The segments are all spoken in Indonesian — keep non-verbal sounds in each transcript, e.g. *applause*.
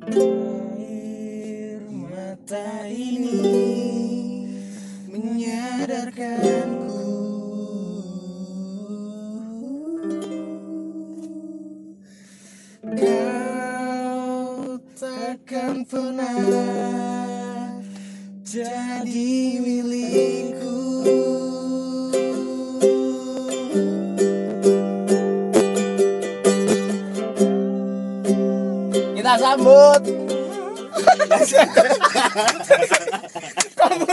Air mata ini menyadarkanku. Kau takkan pernah jadi milikku Kita sambut Kamu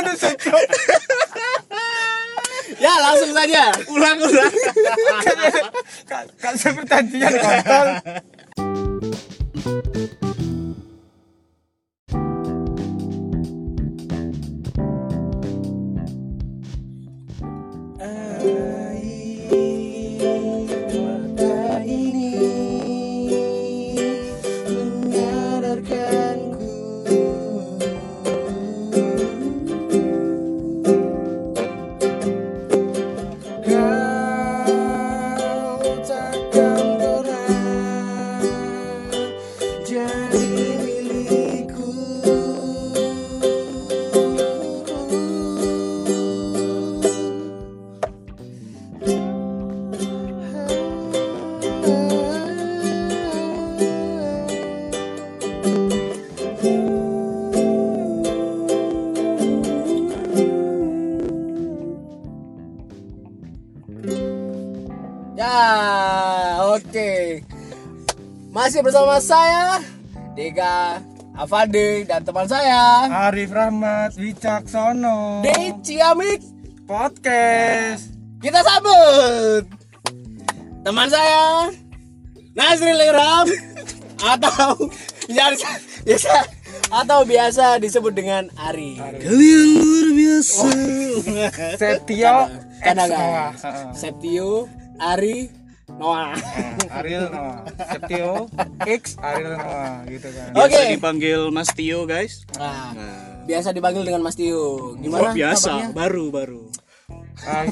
Ya langsung saja. Ulang ulang. Kan seperti pertandingan kontol. Masih bersama saya Dega Afande dan teman saya Arif Rahmat Wicaksono. di Ciamik. podcast. Kita sambut teman saya Nazril Iram atau biasa, biasa atau biasa disebut dengan Ari. Kalian luar biasa. Kan agak Noah. Heeh. Septio, Ari, Noah. Nah, Ariel Noah. Setio X Ariel Noah gitu kan. Oke. Biasa dipanggil Mas Tio, guys. Nah, Nah, biasa dipanggil dengan Mas Tio. oh, Gimana? biasa, kabarnya? baru baru. Ah,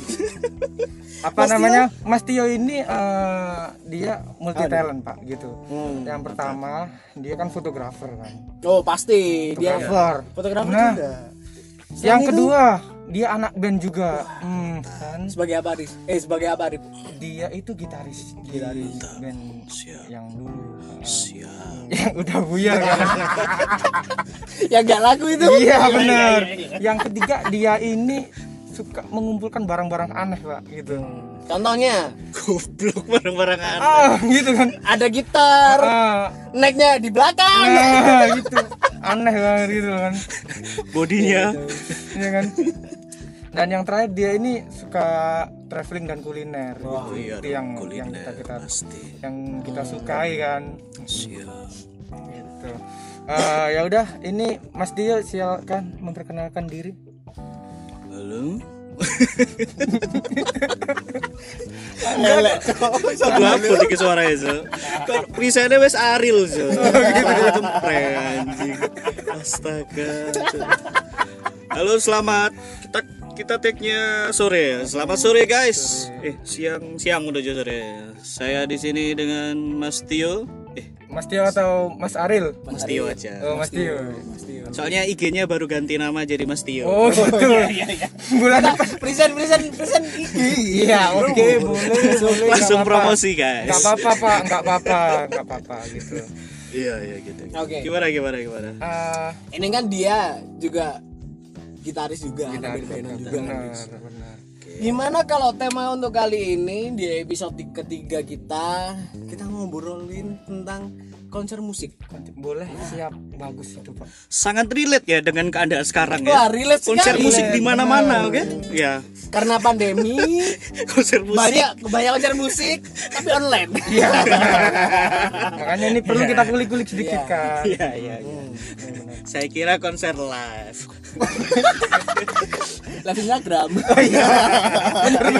apa namanya Mas Tio ini eh, dia multi talent pak gitu. Hmm. Yang pertama dia kan fotografer kan. Oh, pasti dia Fotografer. fotografer Nah. juga. Yang itu- kedua dia anak band juga. Hmm, kan Sebagai apa, Arif? Eh, sebagai apa, Arif? dia itu gitaris gitaris band Siap. yang dulu Siap. *laughs* yang udah buyar kan. *laughs* Yang gak laku itu. iya benar. Yang ketiga dia ini suka mengumpulkan barang-barang aneh pak gitu. Contohnya, Goblok barang-barang aneh. Ah gitu kan. ada gitar, Ah, necknya di belakang. ah gitu. Aneh banget gitu kan. Bodinya Iya kan. Dan yang terakhir dia ini suka traveling dan kuliner. Oh gitu. iya, Itu yang yang kuliner kita kita pasti. yang kita sukai kan. Siap. Gitu. Eh, ya udah, ini Mas Dio silakan memperkenalkan diri. Halo. Berapa dikit suaranya so? *laughs* Kan presentnya wes Aril so. Cempreng anjing. Astaga. Halo selamat kita kita tag-nya sore ya. Selamat sore guys. Eh siang siang udah aja sore. Saya di sini dengan Mas Tio. Eh Mas Tio atau Mas Aril? Mas Tio aja. Oh, Mas Tio. Soalnya IG-nya baru ganti nama jadi Mas Tio. Oh, *laughs* gitu. Bulan depan. present, present, present. Iya, oke, boleh, boleh. Langsung apa-apa. promosi guys. Enggak apa-apa, Pak. Enggak apa-apa, enggak apa-apa gitu. Iya iya gitu. Oke. Gimana gimana gimana? Ah, Ini kan dia juga gitaris juga, anak band-bandan juga. benar, benar. Gimana kalau tema untuk kali ini di episode ketiga kita kita ngobrolin tentang konser musik. Boleh, siap. Bagus itu, Pak. sangat relate ya dengan keadaan sekarang Wah, ya. relate Konser sekali. musik di mana-mana, oke? Ya, Karena pandemi *laughs* konser musik. banyak banyak konser musik tapi online. Iya. *laughs* Makanya ini perlu kita kulik-kulik sedikit, Iya. kan. Iya, iya, iya. Saya kira konser live. *laughs* Live Instagram. Iya,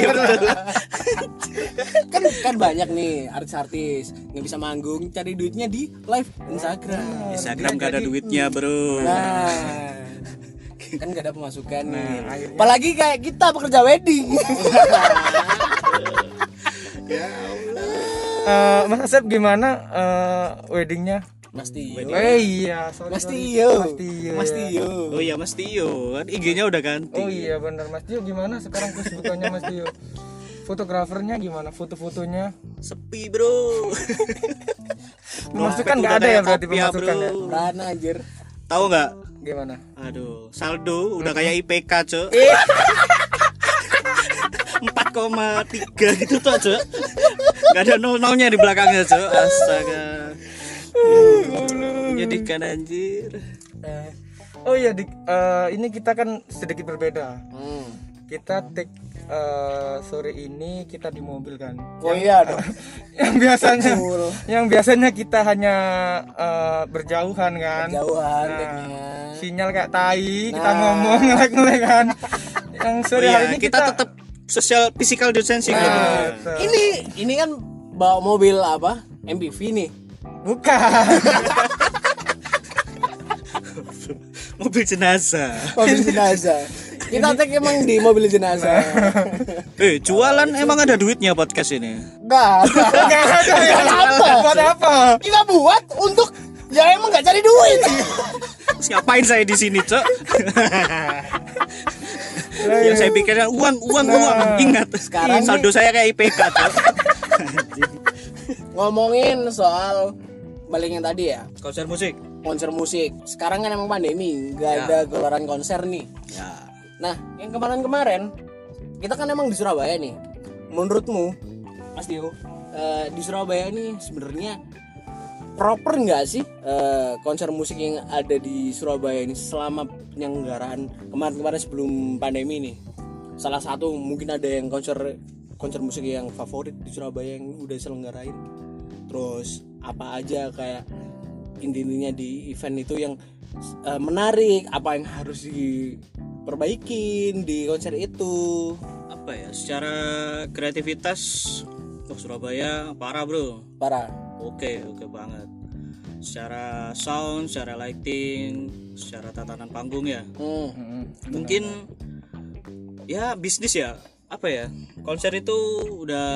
betul. kan kan banyak nih artis-artis nggak bisa manggung cari duitnya di live Instagram. Instagram gak ada duitnya, Bro. Nah, kan gak ada pemasukan nih. akhirnya- Apalagi kayak kita pekerja wedding. *laughs* Eh, Mas Asep gimana eh, weddingnya? Mas Tio Eh iya, sorry. Mas sorry. Tio Mas Tio. Mas ya. Tio Oh iya Mas Tio kan IG-nya udah ganti. Oh iya benar Mas Tio gimana sekarang kesibukannya Mas Tio? Fotografernya gimana? Foto-fotonya? Sepi, Bro. *laughs* Pemasukan nggak ada ya berarti pemasukan ya? bro. Rana anjir Tahu nggak? Gimana? Aduh, saldo udah kayak IPK, Cok. Eh. 4,3 gitu tuh, Cok. Gak ada nol-nolnya di belakangnya, Cok. Astaga. Menyedihkan anjir. Eh, Oh iya, Dik. Eh, ini kita kan sedikit berbeda. hmm. Kita take eh, sore ini kita di mobil kan. Oh iya dong *laughs* yang biasanya Betul. yang biasanya kita hanya eh, berjauhan kan. Jauhan Nah, sinyal kayak tai kita Nah. ngomong *laughs* ngelek-ngelek kan. Yang Oh sore iya, hari ini kita, tetap social physical distancing. Nah, Betul. ini ini kan bawa mobil apa? MPV nih. bukan. *laughs* Mobil jenazah. Mobil jenazah. Kita take emang di mobil jenazah. *laughs* Eh, jualan emang ada duitnya podcast ini. Enggak. *laughs* Enggak ada ya. Apa? Buat apa? Kita buat untuk ya emang nggak cari duit. Terus ngapain saya di sini, Cok? ya saya pikirnya uang, uang, uang. Ingat, Sekarang saldo saya kayak IPK, Cok. Ngomongin soal balik yang tadi ya, Konser musik. konser musik. Sekarang kan emang pandemi, nggak Ya. ada gelaran konser nih. Ya. Nah, yang kemarin-kemarin kita kan emang di Surabaya nih. Menurutmu, Mas Tio, eh, di Surabaya nih sebenarnya proper nggak sih eh, konser musik yang ada di Surabaya ini selama penyelenggaraan kemarin-kemarin sebelum pandemi nih? Salah satu mungkin ada yang konser konser musik yang favorit di Surabaya yang udah selenggarain. Terus apa aja kayak intinya di event itu yang eh, menarik, apa yang harus diperbaikin di konser itu. Apa ya? Secara kreativitas oh, Surabaya parah, Bro. Parah. Oke, oke banget. Secara sound, secara lighting, secara tatanan panggung ya. Hmm. Mungkin ya bisnis ya. Apa ya? Konser itu udah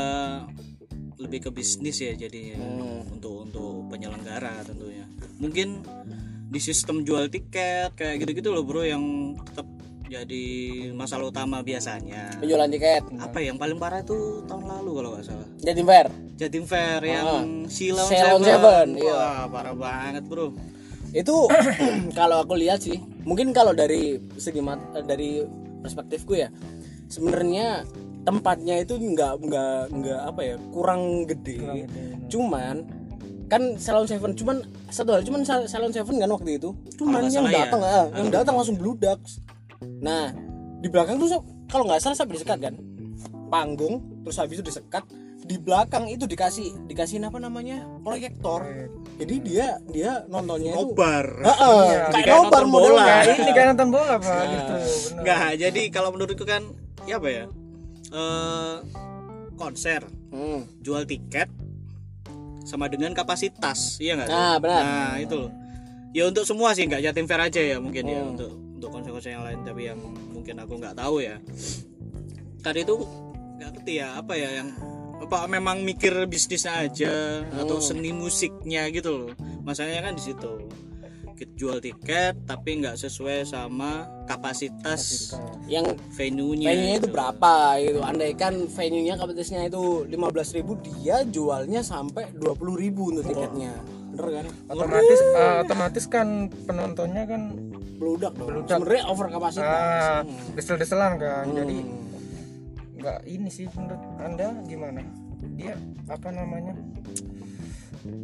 lebih ke bisnis ya jadinya Hmm. untuk untuk penyelenggara tentunya. Mungkin di sistem jual tiket kayak gitu-gitu loh, Bro, yang tetap jadi masalah utama biasanya. Penjualan tiket. Apa yang paling parah itu tahun lalu kalau nggak salah. Jadi fair. Jatim Fair yang Silon Silon Seven. Seven, iya. Wah, parah banget, Bro. Itu *clears throat* kalau aku lihat sih, mungkin kalau dari segi mat- eh, dari perspektifku ya, sebenarnya tempatnya itu nggak nggak nggak apa ya kurang gede. Cuman kan Salon Seven cuman satu hal cuman Sal- Salon Seven kan waktu itu cuman yang ya. datang ah, yang datang langsung bludak nah di belakang tuh kalau nggak salah sampai disekat kan panggung terus habis itu disekat di belakang itu dikasih dikasih apa namanya proyektor jadi dia dia nontonnya itu Nobar. Heeh, Iya, kayak kayak nobar nonton bola. modelnya. Nah, ini kan nonton bola, Pak, gitu. bener. Enggak, jadi kalau menurutku kan ya apa ya? Eh konser, Hmm. jual tiket sama dengan kapasitas, iya nggak? Nah, benar. Nah, itu loh. Ya untuk semua sih nggak Jatim Fair aja ya mungkin ya Hmm. untuk untuk konser-konser yang lain tapi yang mungkin aku nggak tahu ya. Tadi itu nggak ngerti ya apa ya yang apa memang mikir bisnisnya aja atau Hmm. seni musiknya gitu loh. Masalahnya kan di situ. Kita jual tiket tapi nggak sesuai sama kapasitas yang venue-nya. venue-nya itu gitu. berapa gitu andaikan venue-nya kapasitasnya itu 15.000 dia jualnya sampai 20.000 untuk tiketnya bener kan Otomatis eh, otomatis kan penontonnya kan beludak dong. Sebenarnya over kapasitas ah, desel-deselan kan. Jadi Hmm. nggak ini sih menurut anda gimana? Dia apa namanya?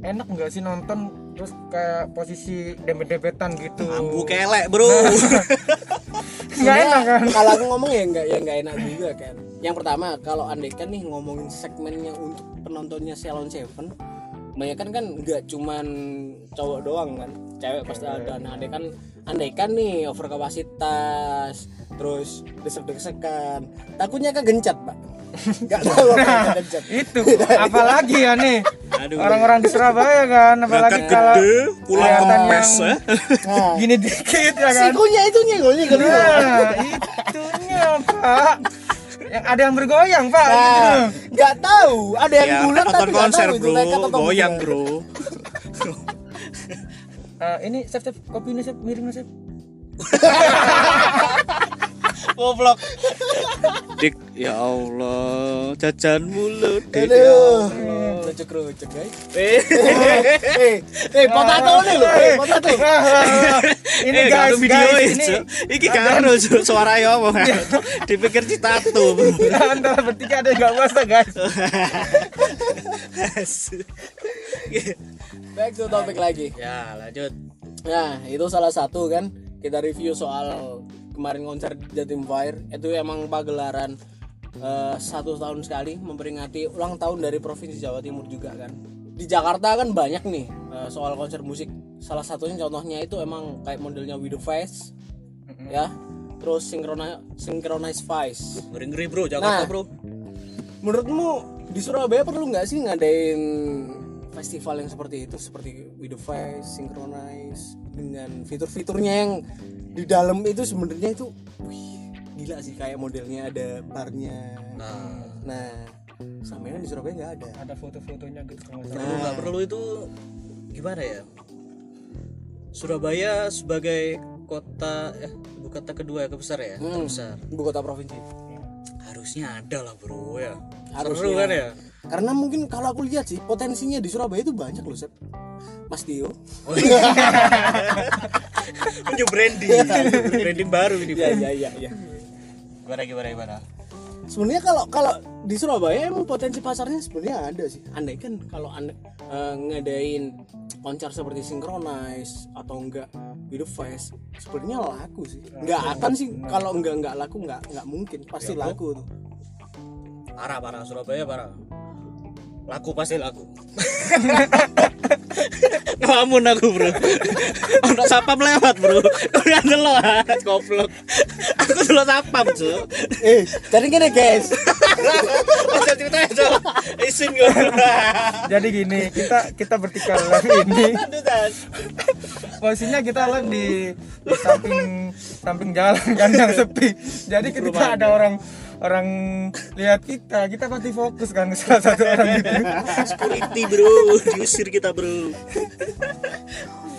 Enak nggak sih nonton? Terus kayak posisi dempet-dempetan gitu. Ambu kelek, Bro. *laughs* nggak enak kan? kalau aku ngomong ya nggak ya nggak enak juga kan. Yang pertama kalau andaikan nih ngomongin segmennya untuk penontonnya Salon Seven kebanyakan kan nggak cuman cowok doang kan. Cewek pasti ada. Nah andaikan andaikan nih over kapasitas terus desek-desekan. Takutnya kegencat pak. *laughs* Nggak tahu apa kegencat itu. Apalagi ya nih Aduh. orang-orang di Surabaya kan apalagi kalau gede, pulang kempes yang- ya. *laughs* nah gini dikit ya kan. Sikunya itu nyegol nyegol nah itunya pak yang ada yang bergoyang pak Nah, gitu. nggak tahu ada yang Ya, bulat tapi nggak konser, tahu itu Bro. Goyang. Bro. Eh, ini chef chef kopi ini chef miring chef Goblok. Dik, ya Allah, jajan mulu dik. Aduh. Kerucuk-kerucuk guys. Eh, Eh, eh potato nih eh potato. Ini eh, guys video guys ini. ini Iki karo suara ya apa? *laughs* Dipikir citatu. antara bertiga ada yang nggak puasa guys *laughs* Back to topik lagi. ya, lanjut. Nah, itu salah satu kan kita review soal kemarin konser Jatim Fire itu emang pagelaran eh, satu tahun sekali memperingati ulang tahun dari provinsi Jawa Timur juga kan. Di Jakarta kan banyak nih eh, soal konser musik. Salah satunya contohnya itu emang kayak modelnya With the Face, ya. Terus Synchronize Synchronize Vice. Ngeri-ngeri, Bro, Jakarta, Nah. Bro. Menurutmu di Surabaya perlu nggak sih ngadain festival yang seperti itu seperti With the Face, Synchronize dengan fitur-fiturnya yang di dalam itu sebenarnya itu wih, gila sih kayak modelnya ada barnya. Nah, Nah, sama ini di Surabaya nggak ada. ada foto-fotonya gitu kalau nggak salah. perlu nggak perlu itu gimana ya? Surabaya sebagai kota eh ibu kota kedua ya kebesar ya, Hmm. terbesar. Ibu kota provinsi. Harusnya ada lah, Bro ya. Harusnya. Seru kan ya? Karena mungkin kalau aku lihat sih potensinya di Surabaya itu banyak loh, Sep. Mas Dio. New branding. branding baru ini. Iya, iya, iya, iya. Gimana gimana gimana? Sebenarnya kalau kalau di Surabaya emang potensi pasarnya sebenarnya ada sih. Andai kan kalau anda eh, ngadain konser seperti Synchronize atau enggak With the Face sebenarnya laku sih. Nggak akan sih. Kalau enggak enggak laku enggak enggak mungkin. Pasti laku tuh. Parah parah. Surabaya parah. Laku pasti laku. *laughs* *laughs* Ngelamun aku bro. Ono sapam lewat bro. Udah delok ah, goblok. Aku delok sapam cuy eh jadi gini guys. *laughs* Masa ceritanya cuy Isin gue *laughs* jadi gini kita kita bertiga live ini. Posisinya kita live di, di samping samping jalan kan yang sepi. Jadi ketika ada orang orang lihat kita kita pasti fokus kan ke salah satu orang itu. Security bro. Diusir kita bro.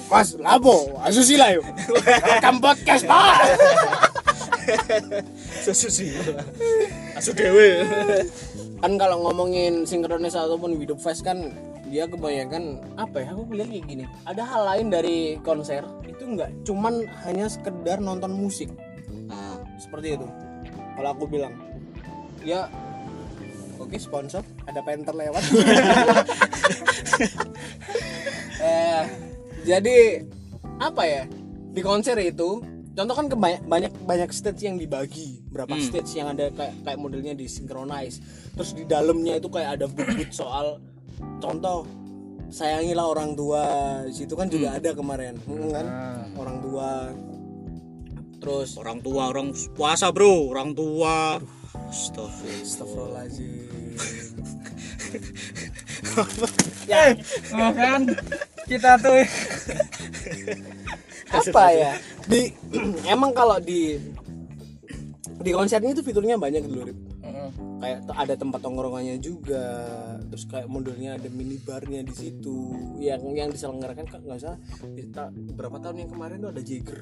Mas lapo asusila yuk rekam podcast pak. Sih Asu dewe. Kan kalau ngomongin Synchronize ataupun the Face kan dia kebanyakan apa ya aku bilang kayak gini. Ada hal lain dari konser itu nggak cuman hanya sekedar nonton musik. Ah, seperti itu. Kalau aku bilang ya oke sponsor ada penter lewat. *laughs* Eh, jadi apa ya? Di konser itu contoh kan kebanyak banyak banyak stage yang dibagi. Berapa stage yang ada kayak kayak modelnya di synchronize terus di dalamnya itu kayak ada booth soal contoh sayangilah orang tua. Di situ kan juga ada kemarin Hmm, kan? Orang tua. Terus Orang tua orang puasa bro. Orang tua. Astagfirullah Astagfirullahaladzim ya. Oh kan? Kita tuh. Apa ya? Di *clears throat* emang kalau di di konsernya itu fiturnya banyak dulu Rip. kayak ada tempat tongkrongannya juga terus kayak modelnya ada minibarnya di situ. Yang yang diselenggarakan kan nggak salah di ta- berapa tahun yang kemarin tuh ada Jagger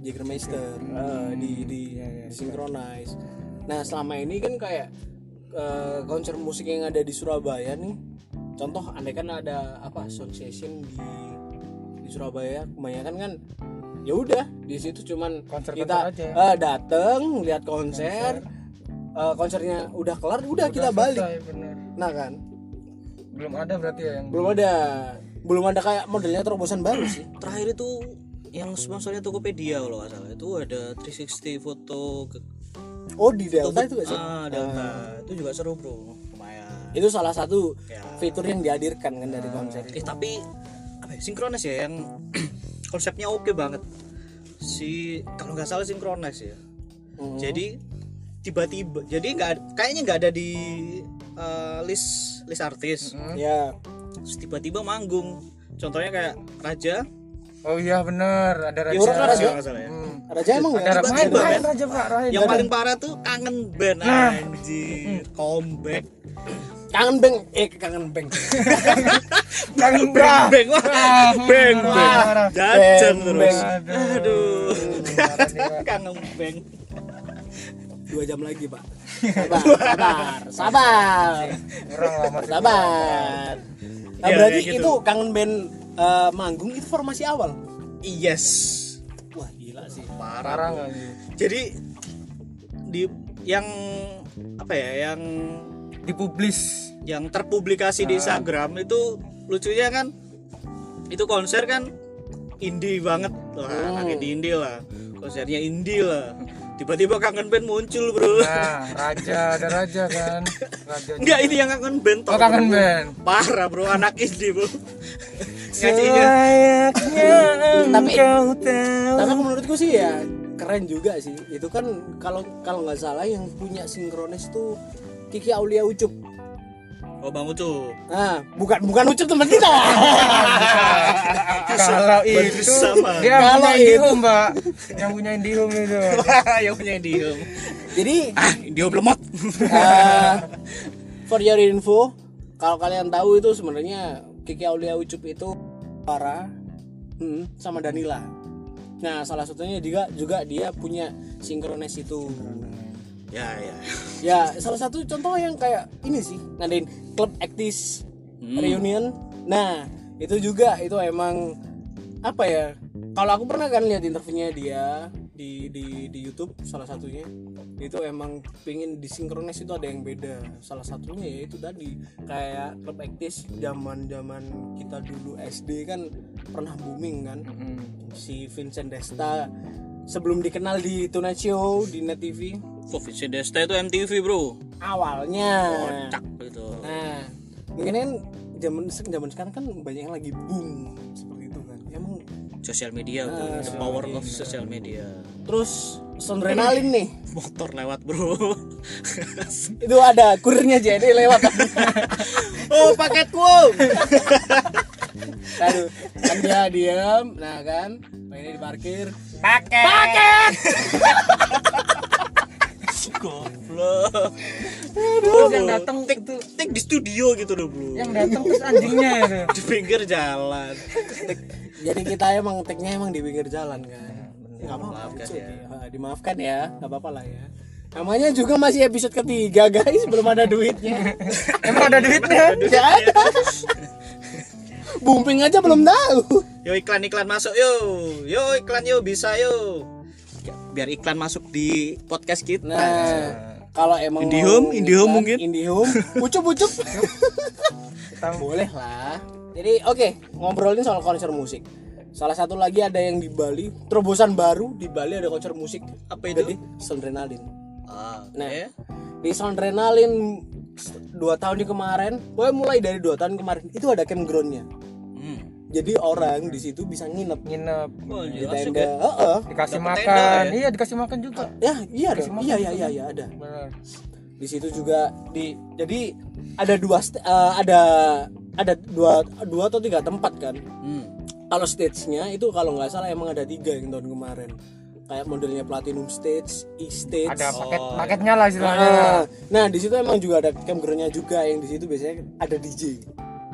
Jagermeister eh, di di, di Synchronize. Nah selama ini kan kayak eh, konser musik yang ada di Surabaya nih. Contoh andai kan ada apa sound session di di Surabaya. Kebanyakan kan ya udah di situ cuman Konser-konser kita aja. eh, dateng lihat konser. Eh, konsernya udah kelar udah, kita balik. Selesai, bener. nah kan? Belum ada berarti ya yang belum ada. Belum ada kayak modelnya terobosan baru sih. Terakhir itu yang sponsornya Tokopedia kalau nggak salah. Itu ada 360 foto ke oh di Delta itu gak sih? Ah, Delta. Itu juga seru bro. Lumayan. Itu salah satu Ya. fitur yang dihadirkan kan dari konser eh tapi apa ya, sinkronis ya yang *clears throat* konsepnya oke banget. Si kalau nggak salah sinkronis ya. Hmm. jadi tiba-tiba jadi nggak kayaknya nggak ada di eh, list list artis. Ya. Terus tiba-tiba manggung. Contohnya kayak Raja. Oh iya bener. Ada raja Ya, Raja. Raja. salah ya Raja emang ada nggak raja main men. raja pak Rahim yang paling parah tuh kangen band anjir comeback. Kangen beng eh kangen beng. *laughs* Kangen beng beng wah beng beng. Jajan terus. Aduh. Kangen beng. Dua jam lagi pak. *laughs* Sabar sabar. Sabar. Nah, Iya, berarti gitu. itu kangen band eh, manggung itu formasi awal? Yes parah. Parah jadi di yang apa ya yang dipublis yang terpublikasi di Instagram itu lucunya kan itu konser kan indie banget lah Hmm. anak indie lah. Konsernya indie lah. Tiba-tiba kangen band muncul bro. Nah raja ada raja kan? *laughs* Raja enggak ini yang kangen band oh kangen band. Parah bro anak indie bro *laughs* Selayaknya *laughs* Tapi- engkau tahu. tapi menurutku sih ya keren juga sih. Itu kan kalau kalau nggak salah yang punya sinkronis tuh Kiki Aulia Ucup. Oh bang Ucu nah bukan bukan Ucup teman kita. *laughs* Kalau itu Bersama. dia Kalau punya itu- Indihome mbak. Yang punya Indihome itu. *laughs* Yang punya Indihome jadi ah Indihome lemot. Eh, for your info kalau kalian tahu itu sebenarnya Kiki Aulia Ucup itu para hmm, sama Danila. Nah salah satunya juga juga dia punya sinkronis itu. Ya ya. Ya salah satu contoh yang kayak ini sih ngadain klub aktis Hmm. reunion. Nah itu juga itu emang apa ya kalau aku pernah kan lihat interviewnya dia di di di YouTube salah satunya. Itu emang pingin disinkronis itu ada yang beda. Salah satunya ya itu tadi kayak klub aktis zaman zaman kita dulu SD kan pernah booming kan. Si Vincent Desta sebelum dikenal di Tonight Show di Net TV kok Vincent Desta itu MTV bro? Awalnya. Kocak gitu nah mungkin kan zaman zaman sekarang kan banyak yang lagi boom seperti sosial media bro. Ah, the sosial power media. of social media. Terus sondrenalin nih. Motor lewat bro. *laughs* Itu ada kurirnya jadi lewat. *laughs* Oh paket wow *laughs* Aduh, kan dia diam nah kan pengen diparkir. Paket goblok. Terus yang datang tik tik di studio gitu loh bro. Yang datang terus anjingnya. Itu *laughs* di pinggir jalan. Jadi kita emang teknya emang di pinggir jalan kan? Nggak apa-apa ya. dimaafkan ya. Nggak apa-apa lah ya. Namanya juga masih episode ketiga guys. Belum ada duitnya. *laughs* Emang ada duitnya? Nggak ada. Bumping aja belum tahu. Yo iklan iklan masuk yo. Yo iklan yo bisa yo biar iklan masuk di podcast kita nah kalau emang Indihome, Indihome iklan, mungkin? Indihome ucup ucup kita boleh lah jadi oke ngobrolin soal konser musik salah satu lagi ada yang di Bali terobosan baru di Bali ada konser musik Apa itu? Jadi, Soundrenalin ah, Nah. oke. di Soundrenalin dua tahun di kemarin pokoknya mulai dari dua tahun kemarin itu ada campgroundnya. Jadi orang di situ bisa nginep nginep oh, di iya, tenda ya. Heeh. dikasih Dapat makan tenda ya? iya dikasih makan juga ya iya ada. Iya iya iya iya ada benar di situ juga di jadi ada dua eh, ada ada dua dua atau tiga tempat kan Hmm. kalau stage-nya itu kalau nggak salah emang ada tiga yang tahun kemarin kayak modelnya platinum stage, e stage. ada paket Oh, paketnya lah istilahnya Nah, nah di situ emang juga ada campgroundnya juga yang di situ biasanya ada DJ.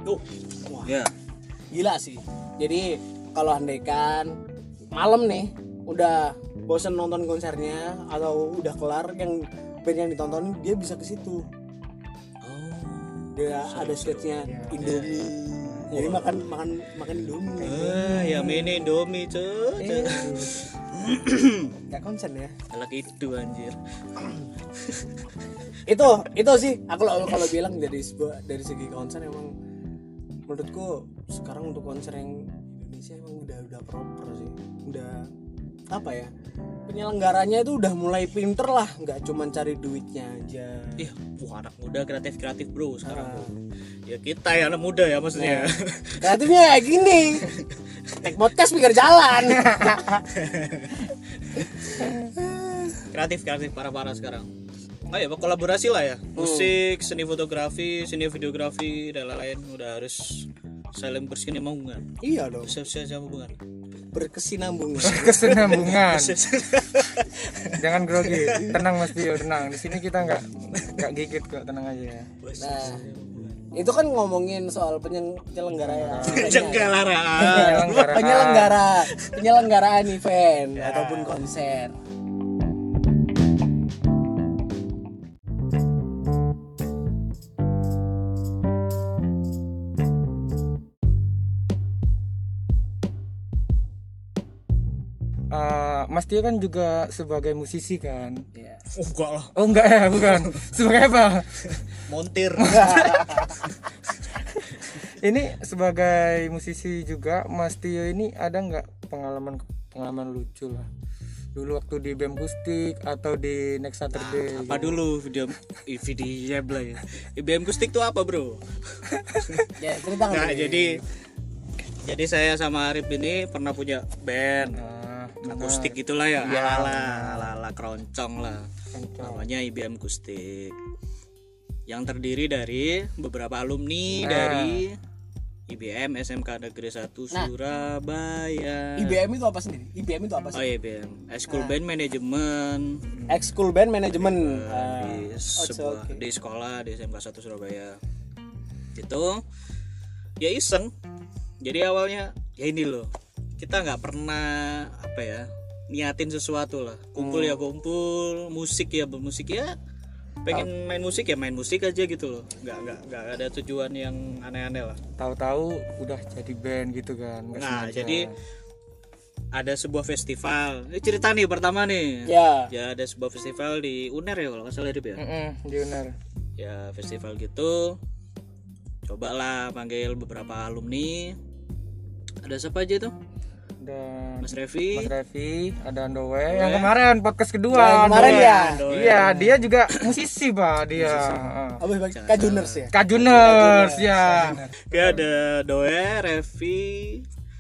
Oh, Wah, ya. Gila sih. Jadi kalau andaikan malam nih udah bosen nonton konsernya atau udah kelar yang band yang ditontonin dia bisa ke situ. Oh. Dia ada stage-nya Indomie. Jadi makan makan makan Indomie. Ah, ya ini Indomie, cuy. Eh, *coughs* Gak konsen ya. Anak itu anjir. itu itu sih aku kalau kalau bilang dari sebuah dari segi konser emang menurutku sekarang untuk konser yang Indonesia emang udah udah proper sih udah apa ya penyelenggaranya itu udah mulai pinter lah nggak cuman cari duitnya aja Ih, wah anak muda kreatif kreatif bro sekarang. Ah. bro. Ya kita ya anak muda ya maksudnya. kreatifnya kayak gini Take podcast pikir jalan *laughs* kreatif kreatif parah parah sekarang. Oh ya, kolaborasi lah ya. Musik, seni fotografi, seni videografi dan lain-lain. Udah harus saling bersinambungan. iya dong. Bisa bisa hubungan. berkesinambungan. Kesenambungan *laughs* jangan grogi. Tenang mas Tio tenang. Di sini kita nggak nggak gigit kok tenang aja ya. Nah itu kan ngomongin soal penyelenggaraan Penyelenggaraan. Penyelenggaraan. penyelenggara. Penyelenggaraan event ataupun konser Mas Tio kan juga sebagai musisi kan? Iya. Oh, enggak lah. oh enggak ya? Bukan. *laughs* Sebagai apa? Montir. *laughs* ini sebagai musisi juga Mas Tio ini ada nggak pengalaman pengalaman lucu lah? Dulu waktu di BEM Kustik atau di Next Saturday apa dulu video video jebla ya? IBM Kustik tuh apa bro? Ya cerita nah jadi jadi saya sama Arif ini pernah punya band. Nah, akustik gitulah ya ala ala ala keroncong lah. Namanya IBM Kustik yang terdiri dari beberapa alumni dari IBM SMK Negeri 1 Surabaya. IBM itu apa sendiri? IBM itu apa oh sih? IBM School Band Management School Band Management Ah. di sebuah di sekolah di SMK 1 Surabaya. Itu ya iseng. Jadi awalnya ya ini loh kita nggak pernah apa ya niatin sesuatu lah. Kumpul ya kumpul musik ya bermusik ya pengen main musik ya main musik aja gitu loh. Nggak nggak nggak ada tujuan yang aneh-aneh lah. Tahu-tahu udah jadi band gitu kan nah sengaja. jadi ada sebuah festival. Ini cerita nih pertama nih. Ya. Ya ada sebuah festival di UNER ya kalau nggak salah ya? Mm-mm, di Uner. Ya festival gitu. Cobalah panggil beberapa alumni. Ada siapa aja tuh dan Mas Revi. Mas Revi ada Andowe. Yang kemarin podcast kedua Yang kemarin Andowe. ya? iya dia juga musisi pak dia. Heeh. apa Kajuners ya? Kajuners ya ya ada Doe Revi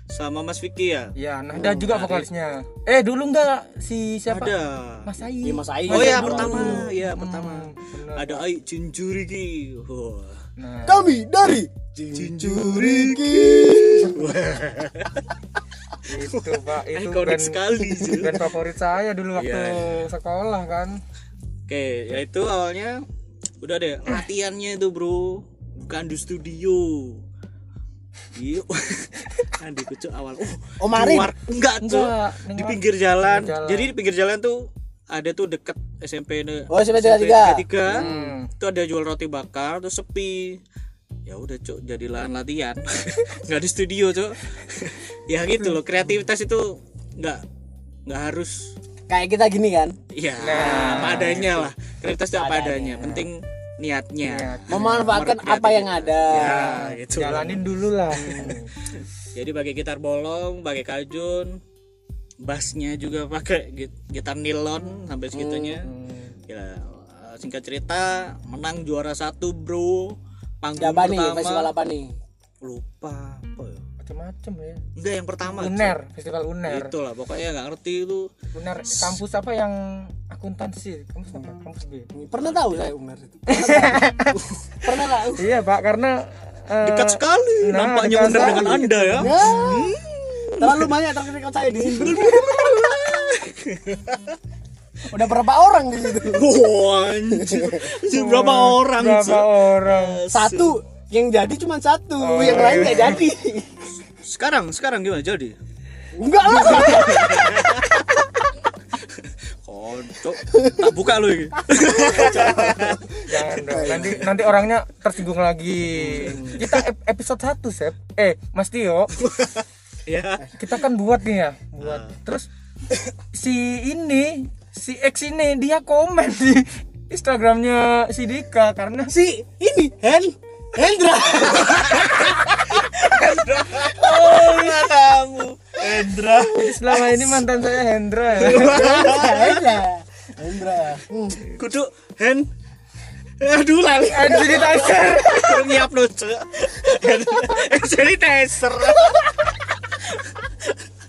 sama Mas Vicky ya? Ya nah ada juga vokalisnya. Eh dulu enggak si siapa? Ada. Mas Ai Iya, Mas Ai. oh ya Dulu. pertama. Ya pertama. bener. ada Ai Jinjuriki wah. Nah. Kami dari Jinjuriki *laughs* itu pak itu Ikonik band, sekali band favorit saya dulu waktu Iya. sekolah kan Oke, ya itu awalnya udah deh latihannya itu bro, bukan di studio. Iya, *laughs* kan di kucuk awal. Oh, Oh, Marin? keluar. enggak tuh Enggak, di pinggir jalan. Pinggir jalan. Jadi di pinggir jalan tuh ada tuh deket SMP ne- Oh, SMP 33. 33. Hmm. Itu ada jual roti bakar terus sepi. Ya udah cuk jadi lahan latihan. *laughs* nggak di studio cuk. *laughs* ya gitu loh, kreativitas itu nggak nggak harus kayak kita gini kan Iya, Nah. apa adanya lah. Kreativitas itu apa adanya. Penting niatnya. memanfaatkan apa yang ada Ya, gitu. jalanin dulu lah *laughs* Jadi pakai gitar bolong, pakai kajun, bassnya juga pakai git- gitar nilon sampai segitunya. Ya, singkat cerita, menang juara satu bro. Panggung siapa nih pertama. festival apa nih Lupa apa ya? macam-macam ya Enggak yang pertama. Uner festival Uner Itulah pokoknya nggak ngerti itu. Uner kampus apa yang akuntansi kampus apa kampus B pernah tahu saya Uner itu *laughs* pernah tahu pernah tahu iya pak karena eh, Dekat sekali nah, nampaknya dekat benar sekali. dengan Anda ya. Ya, terlalu banyak terkait saya di sini *laughs* udah berapa orang di situ *laughs* Wah, anjir. Anjir, berapa orang? berapa orang satu yang jadi cuma satu Oh, yang iya. lain nggak jadi Sekarang, sekarang gimana jadi? enggak lah *laughs* Kocok. Tak buka lu ini. *laughs* jangan dong nanti nanti orangnya tersinggung lagi kita ep- episode 1 Sep eh Mas Tio ya. kita kan buat nih ya buat terus si ini si X ini dia komen di Instagramnya si Dika karena si ini Hen Hendra kamu. Hendra. selama ini mantan saya Hendra ya. Hendra Hendra Hmm. Kudu Hen. Aduh lali. Taser. Kurang nyiap lo, Cuk. Jadi taser.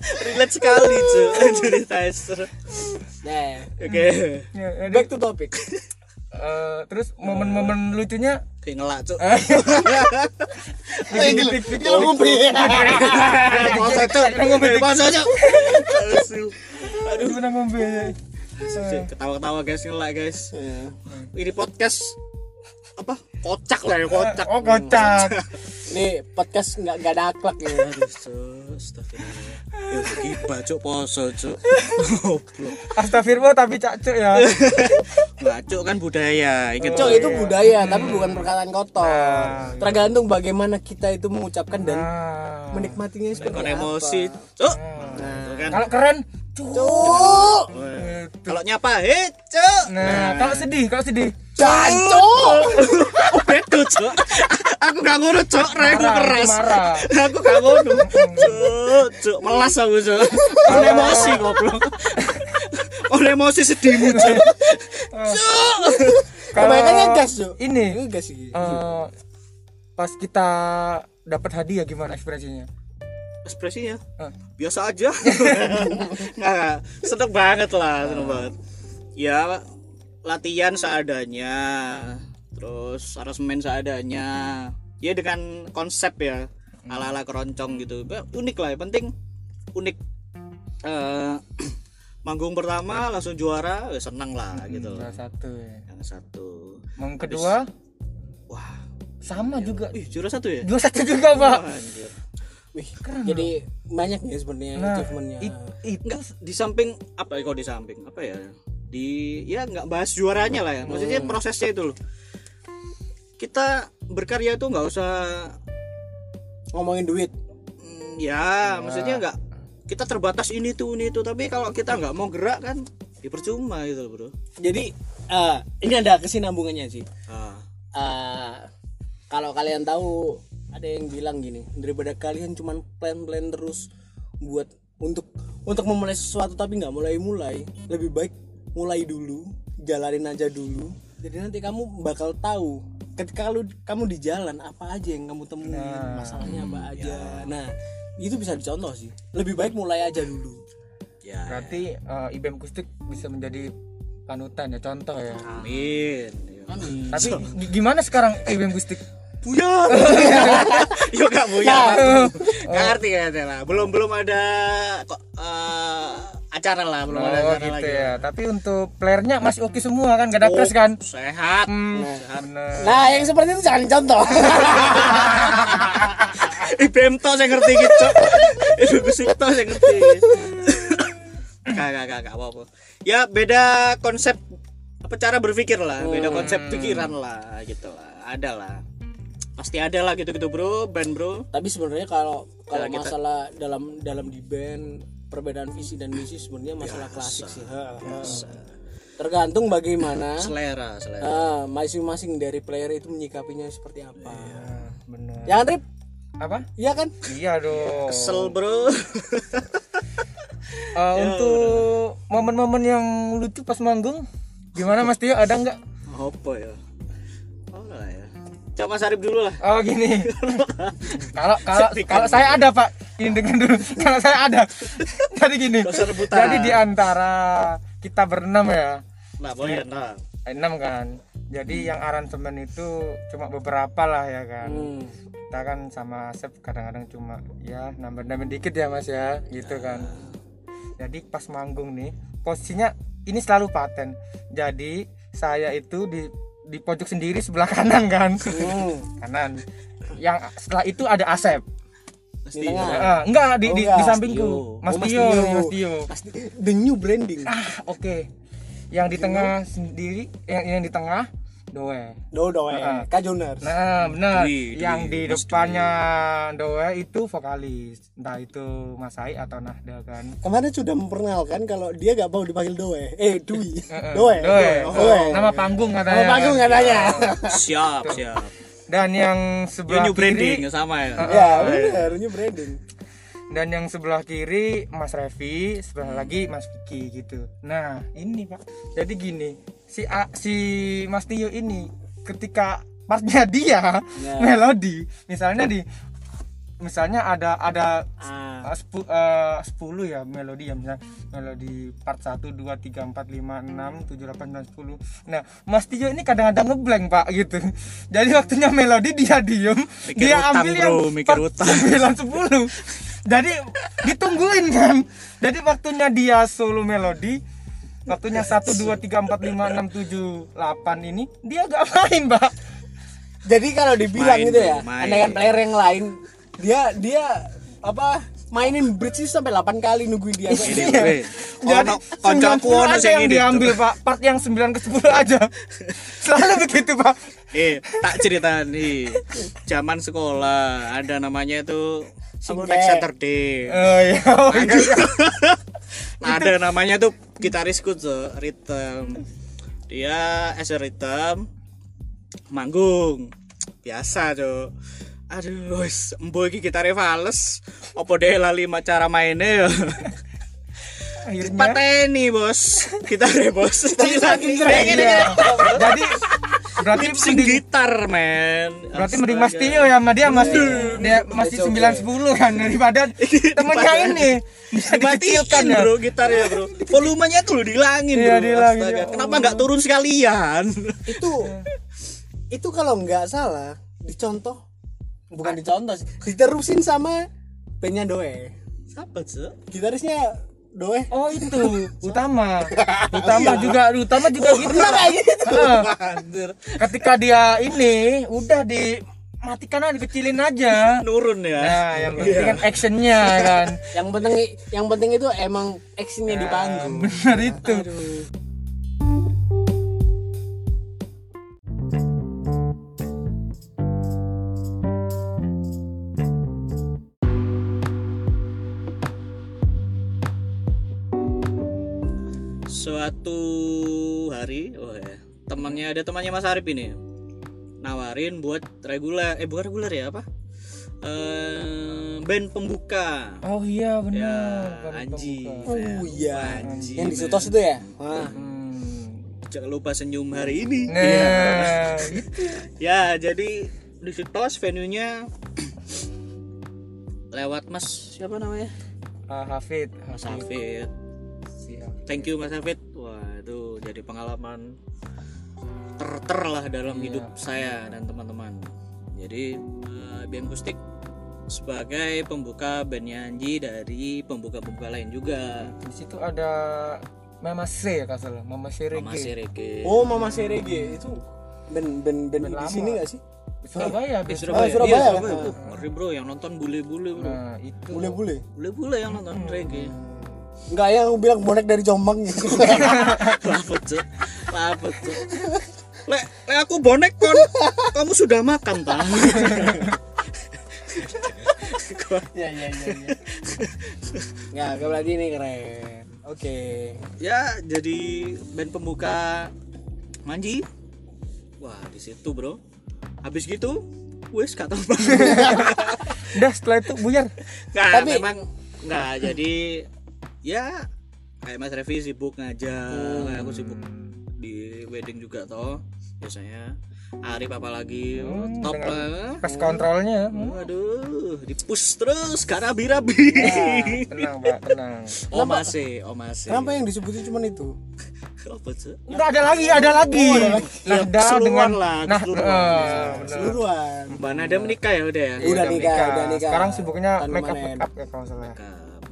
Relate sekali, Cuk. *laughs* Jadi taser. nah. Oke. Ya, jadi, back to topic. Eh, terus momen-momen lucunya? Kayak ngelak, Cuk. Gila ngombe Masa itu Masa aja aduh. Ngombe Ketawa-ketawa guys. Ngelak guys. Ini podcast apa kocak lah ya kocak oh kocak *laughs* nih podcast nggak nggak ada akhlak ya Aduh, Cuk. Astagfirullah. Ya cuk poso cuk. Goblok. astagfirullah tapi cacuk ya *laughs* Nggak cuk kan budaya. Ingat Cok itu budaya tapi bukan perkataan kotor Nah, tergantung bagaimana kita itu mengucapkan dan nah. menikmatinya seperti Kon apa emosi. Cuk. nah kan. kalau keren cuk Cuk. Kalau nyapa, "Hei, cuk." nah kalau sedih kalau sedih Jancuk Oh, bedo cuk. Aku gak ngono cuk, regu Marah, keras. Aku gak ngono. Cuk, cuk, melas aku cuk. Kon emosi goblok. Kon emosi sedihmu cuk. Cuk. Kebanyakan ngegas Cuk ini Ngegas sih eh, pas kita dapat hadiah gimana ekspresinya Ekspresinya biasa aja. *laughs* Nggak, seneng banget lah, seneng banget. Ya latihan seadanya, terus aransemen seadanya. Ya dengan konsep ya ala-ala keroncong gitu. Ya, Unik lah, yang penting unik. Eh, *clears throat* manggung pertama langsung juara, ya seneng lah gitu. Salah satu ya. Yang satu, Yang kedua wah, sama juga ih juara satu ya. dua satu juga pak. Wih, jadi banyak ya sebenarnya nah achievementnya it- itu di samping apa ya kok di samping apa ya di ya nggak bahas juaranya lah ya. Maksudnya prosesnya itu loh. Kita berkarya itu nggak usah ngomongin duit. Mm, ya. maksudnya nggak kita terbatas ini tuh ini tuh. Tapi kalau kita nggak mau gerak kan ya percuma gitu loh bro. Jadi eh, ini ada kesinambungannya sih. Ah, Eh, kalau kalian tahu ada yang bilang gini daripada kalian cuman plan-plan terus buat untuk untuk memulai sesuatu tapi nggak mulai-mulai lebih baik mulai dulu jalanin aja dulu. Jadi nanti kamu bakal tahu ketika lu kamu di jalan apa aja yang kamu temuin masalahnya apa aja. nah itu bisa dicontoh sih. Lebih baik mulai aja dulu. Ya. Berarti eh, IBM Kustik bisa menjadi panutan ya contoh ya. Amin. Tapi gi- gimana sekarang IBM Kustik buya *laughs* yuk gak buya nggak ngerti ya lah belum belum ada kok eh, acara lah belum ada oh acara gitu lagi. ya. Tapi untuk playernya masih oke semua kan gak ada crash kan? sehat. Hmm, sehat bener. nah yang seperti itu jangan contoh. *laughs* IBM to saya ngerti gitu. Itu gusik to saya ngerti gak gak gak gak apa apa ya beda konsep apa cara berpikir lah. Beda konsep pikiran lah gitu lah. Ada lah. Pasti ada lah gitu gitu bro. Band bro. Tapi sebenarnya kalau kalau Ya, kita- masalah dalam dalam di band perbedaan visi dan misi sebenarnya masalah klasik sih. Ha, ha. tergantung bagaimana selera selera. ah, masing-masing dari player itu menyikapinya seperti apa. Nah, bener ya kan Rip? apa? Iya kan? Iya dong. Kesel bro. *laughs* Eh, untuk momen-momen yang lucu pas manggung gimana Mas Tio? Ada nggak? Apa ya? Oh lah ya coba Mas Arif dulu lah. Oh gini. *laughs* Kalau kalau kalau saya ada Pak ini dengar dulu kalau saya ada. *laughs* Jadi gini. Jadi di antara kita berenam ya. Nah boleh nah enam kan. Jadi yang aransemen itu cuma beberapa lah ya kan. Hmm. kita kan sama Asep kadang-kadang cuma ya nambah-nambah dikit ya mas ya. Gitu kan. Jadi pas manggung nih posisinya ini selalu paten. Jadi saya itu di di pojok sendiri sebelah kanan kan. Hmm. *laughs* kanan. Yang setelah itu ada Asep di tengah. Ah, enggak di, Oh, di, enggak, di sampingku Tio. Mas Oh, Mas Tio Tio. Mas Tio the new branding. Ah oke. Yang di tengah sendiri yang yang di tengah Doe. Do do Ah. eh kajoners Nah, benar. Dwi, yang di Mas depannya Doe itu vokalis, entah itu Mas Ai atau Nahda kan. kemarin sudah memperkenalkan kalau dia gak mau dipanggil Doe. Eh Dwi. Heeh. Doe. Doe. Doe. Nama panggung katanya. Nama panggung katanya. Siap siap Dan yang sebelah new kiri branding sama ya ya benar new branding dan yang sebelah kiri Mas Revi, sebelah lagi Mas Vicky gitu. Nah, ini Pak. Jadi gini, si A, si Mas Tio ini ketika partnya dia Ya. melodi, misalnya di misalnya ada ada ah. Uh, sepu, uh, 10 ya melodi ya misalnya melodi part 1 2 3 4 5 6 7 8 9 10 nah Mas Tio ini kadang-kadang ngeblank pak gitu. *laughs* Jadi waktunya melodi dia diem Mikir dia utang, ambil bro, yang mikir part utang. 9 10 jadi ditungguin kan. Jadi waktunya dia solo melodi waktunya 1 2 3 4 5 6 7 8 ini dia gak main pak. Jadi kalau dibilang Main, gitu ya main. andaikan player yang lain dia dia apa mainin bridge itu sampai 8 kali nungguin dia. Jadi 90 ono aja sing yang diambil pak Part yang 9 ke 10 aja *laughs* Selalu begitu pak Eh, tak cerita nih. Zaman sekolah ada namanya itu. Next Saturday. Oh iya *laughs* oh, iya. Nah, ada namanya tuh gitarisku tuh Rhythm. Dia as a rhythm manggung. Biasa, Cuk. Aduh, wis embo iki gitare fales. Apa deh lali cara mainnya ya? Akhirnya Pateni, Bos. Gitare, Bos. *laughs* saking Iya. Jadi Berarti mending gitar, men. Berarti mending Mas Tio ya sama dia masih dia masih 9 10 kan daripada *laughs* temennya ini bisa dikecilkan ya. bro gitarnya bro volumenya tuh dihilangin Iya, bro dihilangin, Astaga. ya kenapa nggak turun sekalian itu itu kalau nggak salah dicontoh bukan dicontoh sih diterusin sama bandnya Doe apa sih gitarisnya Doe Oh itu *laughs* utama, utama juga, utama juga gitu. pernah kayak gitu. Anjir. Ketika dia ini udah dimatikan aja, dikecilin aja. nurun ya Nah, yang penting kan actionnya kan. yang penting yang penting itu emang actionnya di panggung Benar itu. Suatu hari oh ya temannya ada temannya Mas Arif ini nawarin buat reguler eh bukan reguler ya apa? Eh band pembuka. Oh iya ya benar. Kan Anji oh iya Anji, yang di. Sutos itu ya? Wah. Hmm. jangan lupa senyum hari ini. Nah, ya jadi di Sitos venue nya lewat Mas siapa namanya? Ah, Hafid, Mas Hafid. Siap. thank you Mas Hafid jadi pengalaman ter-ter lah dalam Iya. hidup saya dan teman-teman. Jadi eh, BM Kustik sebagai pembuka bandnya Anji dari pembuka-pembuka lain juga. Di situ ada Mama C ya salah, Mama C Mama Reggae. Serege oh Mama Serege itu band band band di sini nggak sih? Surabaya, di besok. Surabaya, Oh, Surabaya, Iya, kan? Tuh, ngeri bro yang nonton bule-bule bro. Nah, itu. bule-bule bule-bule yang nonton reggae nggak yang bilang bonek dari Jombang. *laughs* Gitu Lapet cuk. Lapet cuk. Lek, lek aku bonek kon. Kamu sudah makan tak? ya ya ya ya. Nggak nggak berarti ini keren. Oke. Ya jadi band pembuka Manji. Wah di situ bro. Habis gitu Wes gak tau Udah *laughs* setelah itu buyar. Nggak, Tapi- memang Nggak jadi Ya Kayak Mas Revi sibuk ngajar Kayak aku sibuk di wedding juga toh Biasanya Arif apalagi oh, Hmm, Top dengan lah Pas kontrolnya. hmm. Waduh, dipus terus gak rabi-rabi. Tenang, Pak, tenang. Oh masih, oh masih. kenapa yang disebutin cuma itu? Enggak ada lagi, ada lagi. Ya, Nada keseluruhan dengan lah, nah, keseluruhan. eh, seluruhan Mbak Nada menikah ya udah ya. Iya. Udah nikah, udah nikah. Sekarang sibuknya make up make up ya kalau salah.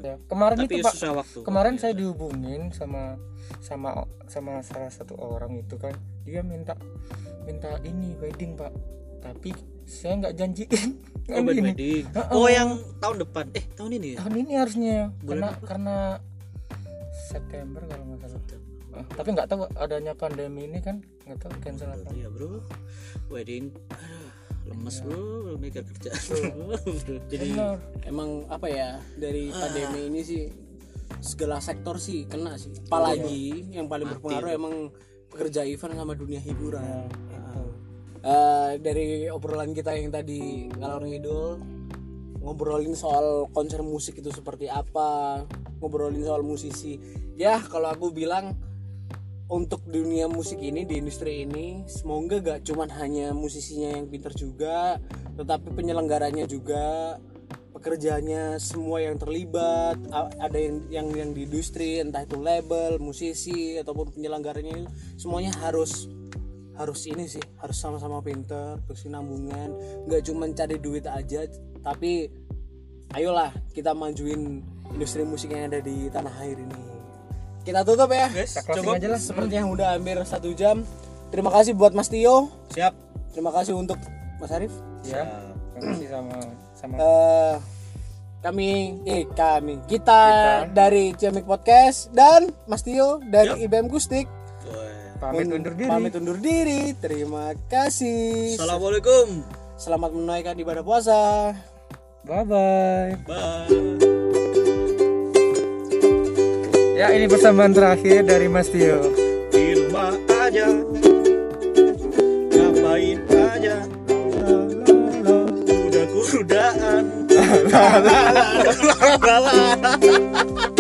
Ya, Kemarin Tapi itu ya Pak, susah waktu. kemarin saya dihubungin sama sama sama salah satu orang itu kan dia minta minta ini wedding pak tapi saya nggak janjiin *laughs* Oh, wedding. Heeh. Oh, yang tahun depan. Eh, tahun ini ya? tahun ini harusnya karena apa? karena September kalau nggak salah Ah, tapi nggak tahu adanya pandemi ini kan nggak tahu cancel apa Iya, Bro. Wedding. Aduh, lemes, mikir kerjaan. Bro. *laughs* Jadi benar. emang apa ya dari pandemi ini sih segala sektor sih kena sih. Apalagi yang paling berpengaruh emang pekerja event sama dunia hiburan. Eh, dari obrolan kita yang tadi ngalor ngidul ngobrolin soal konser musik itu seperti apa ngobrolin soal musisi. Ya kalau aku bilang untuk dunia musik ini di industri ini semoga gak cuman hanya musisinya yang pinter juga tetapi penyelenggaranya juga pekerjanya semua yang terlibat ada yang yang yang di industri entah itu label musisi ataupun penyelenggaranya semuanya harus harus ini sih harus sama-sama pinter bersinambungan nggak cuma cari duit aja tapi ayolah kita majuin industri musik yang ada di tanah air ini kita tutup ya. Guys, cukup. aja lah. Seperti yang udah hampir satu jam. Terima kasih buat Mas Tio. Siap. terima kasih untuk Mas Arif. ya terima kasih sama sama Eh, kami eh kami. Kita, Kita. dari Ciamik Podcast dan Mas Tio dari IBM Gustik. Pamit undur diri. pamit undur diri. Terima kasih. Assalamualaikum. selamat menunaikan ibadah puasa. Bye bye Bye. Ya ini persembahan terakhir dari Mas Tio Di rumah aja. Ngapain aja. Kuda-kudaan. *laughs*